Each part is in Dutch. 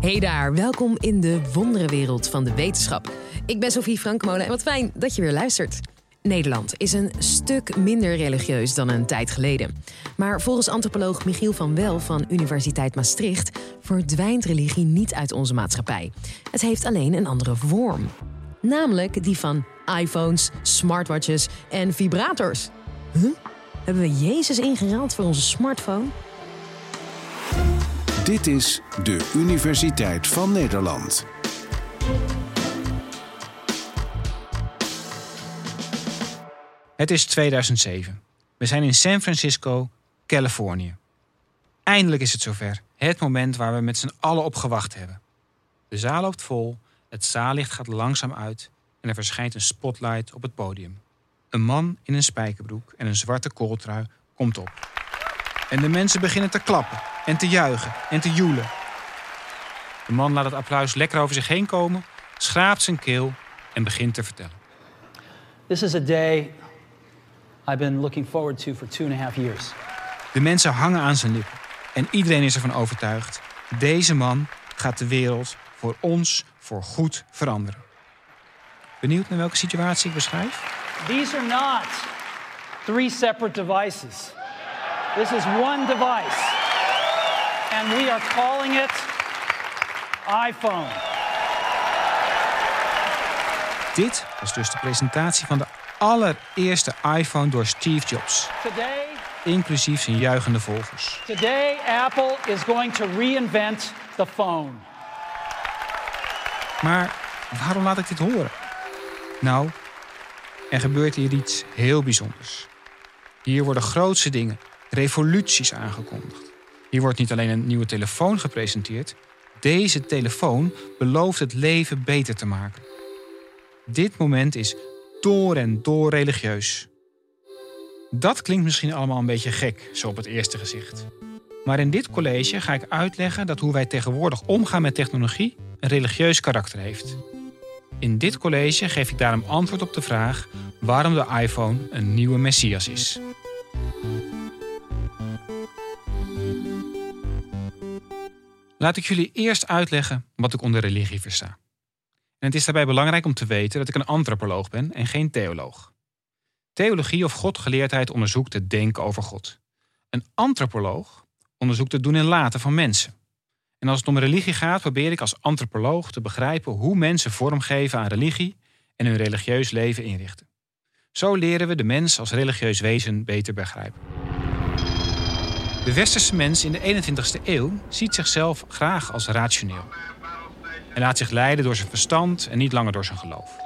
Hey daar, welkom in de wonderenwereld van de wetenschap. Ik ben Sophie Frankmolen en wat fijn dat je weer luistert. Nederland is een stuk minder religieus dan een tijd geleden. Maar volgens antropoloog Michiel van Wel van Universiteit Maastricht verdwijnt religie niet uit onze maatschappij. Het heeft alleen een andere vorm. Namelijk die van iPhones, smartwatches en vibrators. Huh? Hebben we Jezus ingeruild voor onze smartphone? Dit is de Universiteit van Nederland. Het is 2007. We zijn in San Francisco, Californië. Eindelijk is het zover. Het moment waar we met z'n allen op gewacht hebben. De zaal loopt vol, het zaallicht gaat langzaam uit en er verschijnt een spotlight op het podium. Een man in een spijkerbroek en een zwarte kooltrui komt op. En de mensen beginnen te klappen en te juichen en te joelen. De man laat het applaus lekker over zich heen komen, schraapt zijn keel en begint te vertellen. This is a day I've been looking forward to for two and a half years. De mensen hangen aan zijn lippen en iedereen is ervan overtuigd: deze man gaat de wereld voor ons voor goed veranderen. Benieuwd naar welke situatie ik beschrijf? These are not three separate devices. This is one device. And we are calling it iPhone. Dit was dus de presentatie van de allereerste iPhone door Steve Jobs, Today, inclusief zijn juichende volgers. today Apple is going to reinvent the phone. Maar waarom laat ik dit horen? Nou, er gebeurt hier iets heel bijzonders. Hier worden grootse dingen, revoluties aangekondigd. Hier wordt niet alleen een nieuwe telefoon gepresenteerd. Deze telefoon belooft het leven beter te maken. Dit moment is door en door religieus. Dat klinkt misschien allemaal een beetje gek, zo op het eerste gezicht. Maar in dit college ga ik uitleggen dat hoe wij tegenwoordig omgaan met technologie een religieus karakter heeft. In dit college geef ik daarom antwoord op de vraag waarom de iPhone een nieuwe messias is. Laat ik jullie eerst uitleggen wat ik onder religie versta. En het is daarbij belangrijk om te weten dat ik een antropoloog ben en geen theoloog. Theologie of godgeleerdheid onderzoekt het denken over God. Een antropoloog onderzoekt het doen en laten van mensen. En als het om religie gaat, probeer ik als antropoloog te begrijpen hoe mensen vormgeven aan religie en hun religieus leven inrichten. Zo leren we de mens als religieus wezen beter begrijpen. De westerse mens in de 21ste eeuw ziet zichzelf graag als rationeel. Hij laat zich leiden door zijn verstand en niet langer door zijn geloof.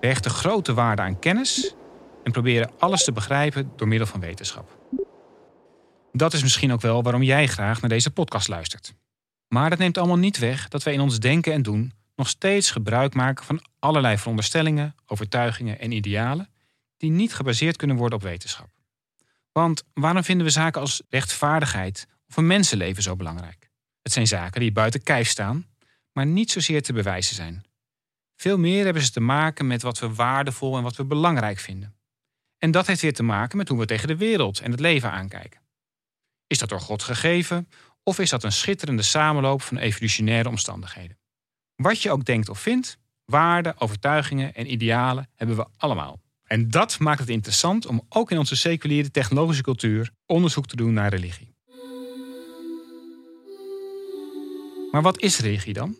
We hechten grote waarde aan kennis en proberen alles te begrijpen door middel van wetenschap. Dat is misschien ook wel waarom jij graag naar deze podcast luistert. Maar dat neemt allemaal niet weg dat wij in ons denken en doen nog steeds gebruik maken van allerlei veronderstellingen, overtuigingen en idealen die niet gebaseerd kunnen worden op wetenschap. Want waarom vinden we zaken als rechtvaardigheid of een mensenleven zo belangrijk? Het zijn zaken die buiten kijf staan, maar niet zozeer te bewijzen zijn. Veel meer hebben ze te maken met wat we waardevol en wat we belangrijk vinden. En dat heeft weer te maken met hoe we tegen de wereld en het leven aankijken. Is dat door God gegeven of is dat een schitterende samenloop van evolutionaire omstandigheden? Wat je ook denkt of vindt, waarden, overtuigingen en idealen hebben we allemaal. En dat maakt het interessant om ook in onze seculiere technologische cultuur onderzoek te doen naar religie. Maar wat is religie dan?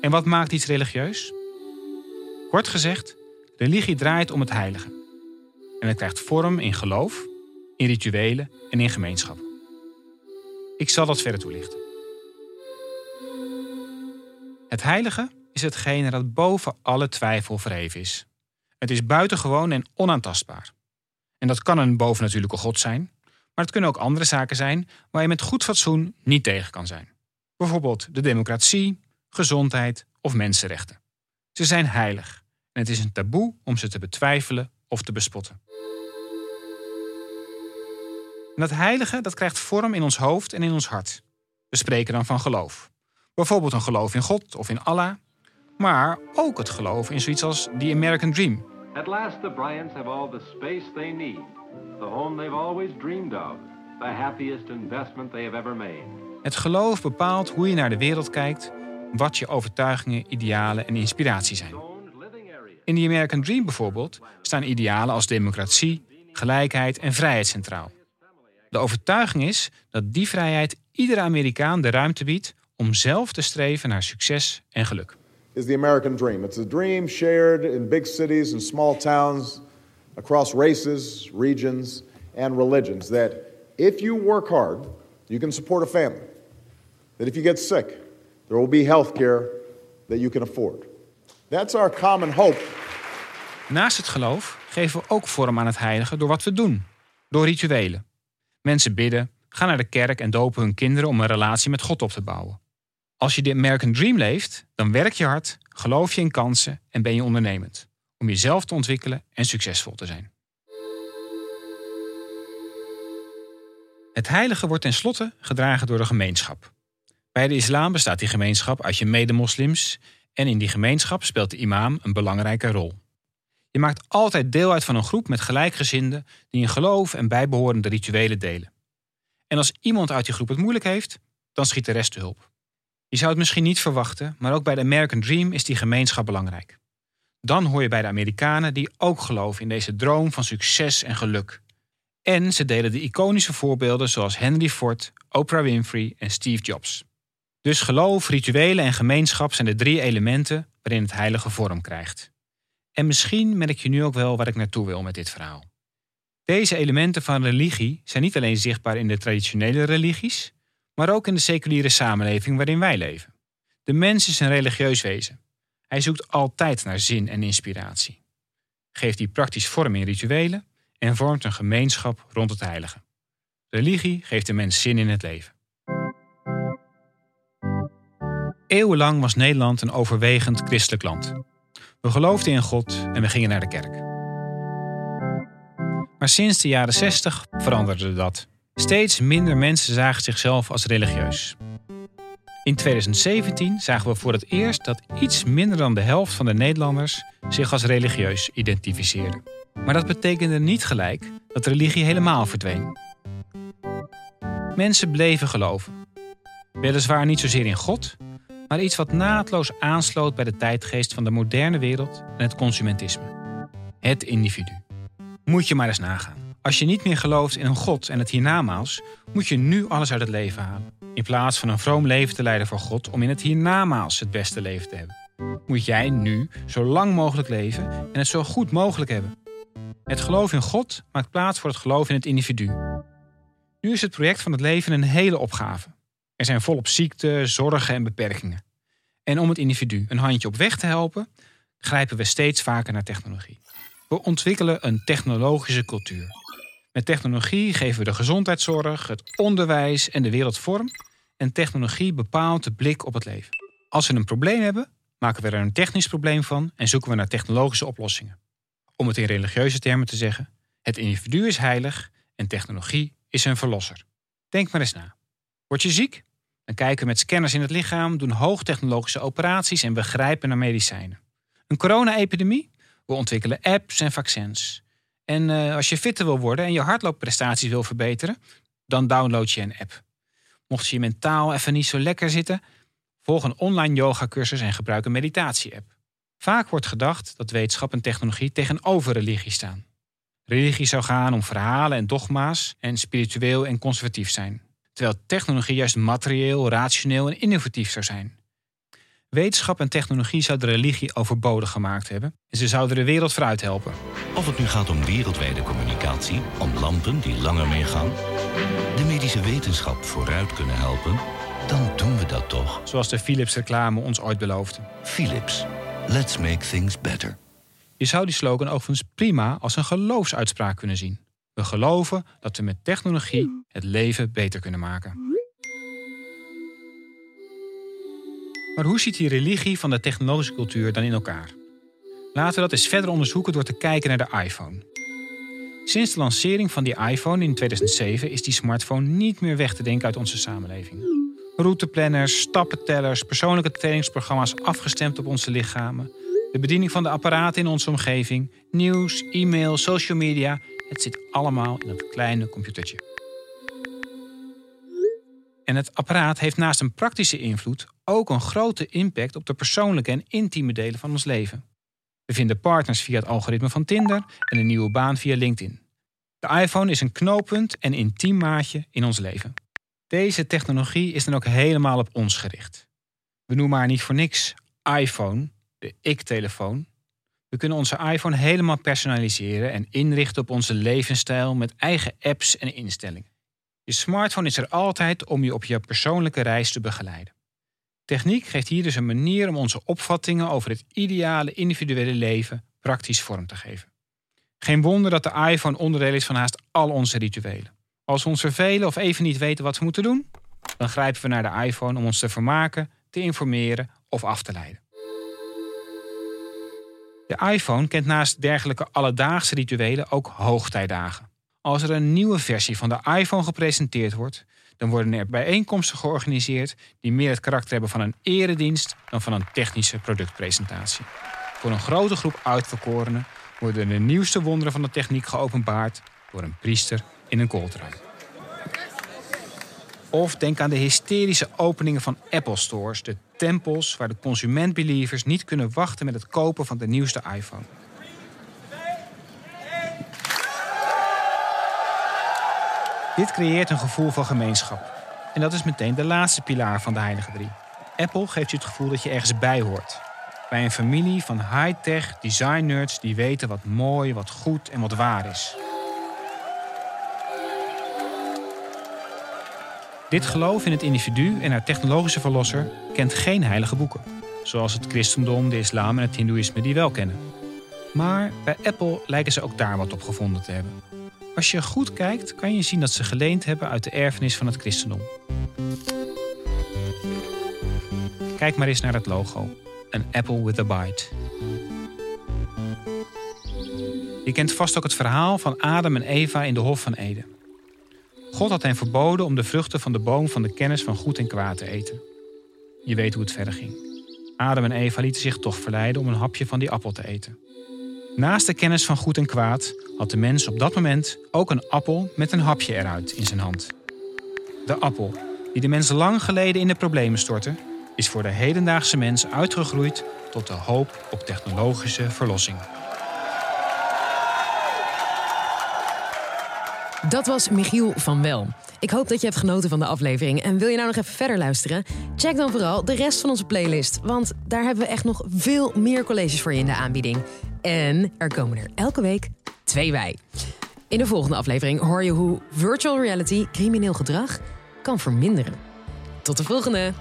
En wat maakt iets religieus? Kort gezegd, religie draait om het heilige. En het krijgt vorm in geloof, in rituelen en in gemeenschap. Ik zal dat verder toelichten. Het heilige is hetgene dat boven alle twijfel verheven is. Het is buitengewoon en onaantastbaar. En dat kan een bovennatuurlijke God zijn, maar het kunnen ook andere zaken zijn waar je met goed fatsoen niet tegen kan zijn. Bijvoorbeeld de democratie, gezondheid of mensenrechten. Ze zijn heilig en het is een taboe om ze te betwijfelen of te bespotten. En dat heilige dat krijgt vorm in ons hoofd en in ons hart. We spreken dan van geloof. Bijvoorbeeld een geloof in God of in Allah, maar ook het geloof in zoiets als the American Dream. At last, the Bryants have all the space they need, the home they've always dreamed of, the happiest investment they have ever made. Het geloof bepaalt hoe je naar de wereld kijkt, wat je overtuigingen, idealen en inspiratie zijn. In de American Dream bijvoorbeeld staan idealen als democratie, gelijkheid en vrijheid centraal. De overtuiging is dat die vrijheid iedere Amerikaan de ruimte biedt om zelf te streven naar succes en geluk. Is the American dream. It's a dream shared in big cities and small towns, across races, regions, and religions. That if you work hard, you can support a family. That if you get sick, there will be health care that you can afford. That's our common hope. Naast het geloof geven we ook vorm aan het heilige door wat we doen, door rituelen. Mensen bidden, gaan naar de kerk en dopen hun kinderen om een relatie met God op te bouwen. Als je de American Dream leeft, dan werk je hard, geloof je in kansen en ben je ondernemend. Om jezelf te ontwikkelen en succesvol te zijn. Het heilige wordt tenslotte gedragen door de gemeenschap. Bij de islam bestaat die gemeenschap uit je medemoslims en in die gemeenschap speelt de imam een belangrijke rol. Je maakt altijd deel uit van een groep met gelijkgezinden die een geloof en bijbehorende rituelen delen. En als iemand uit die groep het moeilijk heeft, dan schiet de rest te hulp. Je zou het misschien niet verwachten, maar ook bij de American Dream is die gemeenschap belangrijk. Dan hoor je bij de Amerikanen die ook geloven in deze droom van succes en geluk. En ze delen de iconische voorbeelden zoals Henry Ford, Oprah Winfrey en Steve Jobs. Dus geloof, rituelen en gemeenschap zijn de drie elementen waarin het heilige vorm krijgt. En misschien merk je nu ook wel waar ik naartoe wil met dit verhaal. Deze elementen van religie zijn niet alleen zichtbaar in de traditionele religies, maar ook in de seculiere samenleving waarin wij leven. De mens is een religieus wezen. Hij zoekt altijd naar zin en inspiratie. Geeft die praktisch vorm in rituelen en vormt een gemeenschap rond het heilige. Religie geeft de mens zin in het leven. Eeuwenlang was Nederland een overwegend christelijk land. We geloofden in God en we gingen naar de kerk. Maar sinds de jaren 60 veranderde dat. Steeds minder mensen zagen zichzelf als religieus. In 2017 zagen we voor het eerst dat iets minder dan de helft van de Nederlanders zich als religieus identificeerde. Maar dat betekende niet gelijk dat religie helemaal verdween. Mensen bleven geloven. Weliswaar niet zozeer in God, maar iets wat naadloos aansloot bij de tijdgeest van de moderne wereld en het consumentisme. Het individu. Moet je maar eens nagaan. Als je niet meer gelooft in een God en het hiernamaals, moet je nu alles uit het leven halen. In plaats van een vroom leven te leiden voor God om in het hiernamaals het beste leven te hebben. Moet jij nu zo lang mogelijk leven en het zo goed mogelijk hebben. Het geloof in God maakt plaats voor het geloof in het individu. Nu is het project van het leven een hele opgave. Er zijn volop ziekten, zorgen en beperkingen. En om het individu een handje op weg te helpen, grijpen we steeds vaker naar technologie. We ontwikkelen een technologische cultuur. Met technologie geven we de gezondheidszorg, het onderwijs en de wereld vorm. En technologie bepaalt de blik op het leven. Als we een probleem hebben, maken we er een technisch probleem van en zoeken we naar technologische oplossingen. Om het in religieuze termen te zeggen: het individu is heilig en technologie is een verlosser. Denk maar eens na. Word je ziek? Dan kijken we met scanners in het lichaam, doen hoogtechnologische operaties en we grijpen naar medicijnen. Een corona-epidemie? We ontwikkelen apps en vaccins. En uh, als je fitter wil worden en je hardloopprestaties wil verbeteren, dan download je een app. Mocht je mentaal even niet zo lekker zitten, volg een online yogacursus en gebruik een meditatie-app. Vaak wordt gedacht dat wetenschap en technologie tegenover religie staan. Religie zou gaan om verhalen en dogma's en spiritueel en conservatief zijn. Terwijl technologie juist materieel, rationeel en innovatief zou zijn. Wetenschap en technologie zouden religie overbodig gemaakt hebben en ze zouden de wereld vooruit helpen. Of het nu gaat om wereldwijde communicatie, om lampen die langer meegaan, de medische wetenschap vooruit kunnen helpen, dan doen we dat toch. Zoals de Philips-reclame ons ooit beloofde. Philips, let's make things better. Je zou die slogan overigens prima als een geloofsuitspraak kunnen zien. We geloven dat we met technologie het leven beter kunnen maken. Maar hoe ziet die religie van de technologische cultuur dan in elkaar? Laten we dat eens verder onderzoeken door te kijken naar de iPhone. Sinds de lancering van die iPhone in 2007 is die smartphone niet meer weg te denken uit onze samenleving. Routeplanners, stappentellers, persoonlijke trainingsprogramma's afgestemd op onze lichamen, de bediening van de apparaten in onze omgeving, nieuws, e-mail, social media, het zit allemaal in dat kleine computertje. En het apparaat heeft naast een praktische invloed ook een grote impact op de persoonlijke en intieme delen van ons leven. We vinden partners via het algoritme van Tinder en een nieuwe baan via LinkedIn. De iPhone is een knooppunt en intiem maatje in ons leven. Deze technologie is dan ook helemaal op ons gericht. We noemen haar niet voor niks iPhone, de ik-telefoon. We kunnen onze iPhone helemaal personaliseren en inrichten op onze levensstijl met eigen apps en instellingen. Je smartphone is er altijd om je op je persoonlijke reis te begeleiden. Techniek geeft hier dus een manier om onze opvattingen over het ideale individuele leven praktisch vorm te geven. Geen wonder dat de iPhone onderdeel is van haast al onze rituelen. Als we ons vervelen of even niet weten wat we moeten doen, dan grijpen we naar de iPhone om ons te vermaken, te informeren of af te leiden. De iPhone kent naast dergelijke alledaagse rituelen ook hoogtijdagen. Als er een nieuwe versie van de iPhone gepresenteerd wordt, dan worden er bijeenkomsten georganiseerd die meer het karakter hebben van een eredienst dan van een technische productpresentatie. Voor een grote groep uitverkorenen worden de nieuwste wonderen van de techniek geopenbaard door een priester in een kooltrui. Of denk aan de hysterische openingen van Apple Stores, de tempels waar de consumentbelievers niet kunnen wachten met het kopen van de nieuwste iPhone. Dit creëert een gevoel van gemeenschap. En dat is meteen de laatste pilaar van de Heilige Drie. Apple geeft je het gevoel dat je ergens bij hoort. Bij een familie van high-tech design nerds die weten wat mooi, wat goed en wat waar is. Dit geloof in het individu en haar technologische verlosser kent geen heilige boeken, zoals het christendom, de islam en het hindoeïsme die wel kennen. Maar bij Apple lijken ze ook daar wat op gevonden te hebben. Als je goed kijkt, kan je zien dat ze geleend hebben uit de erfenis van het christendom. Kijk maar eens naar het logo: een apple with a bite. Je kent vast ook het verhaal van Adam en Eva in de Hof van Eden. God had hen verboden om de vruchten van de boom van de kennis van goed en kwaad te eten. Je weet hoe het verder ging. Adam en Eva lieten zich toch verleiden om een hapje van die appel te eten. Naast de kennis van goed en kwaad had de mens op dat moment ook een appel met een hapje eruit in zijn hand. De appel, die de mens lang geleden in de problemen stortte, is voor de hedendaagse mens uitgegroeid tot de hoop op technologische verlossing. Dat was Michiel van Wel. Ik hoop dat je hebt genoten van de aflevering. En wil je nou nog even verder luisteren? Check dan vooral de rest van onze playlist. Want daar hebben we echt nog veel meer colleges voor je in de aanbieding. En er komen er elke week In de volgende aflevering hoor je hoe virtual reality crimineel gedrag kan verminderen. Tot de volgende!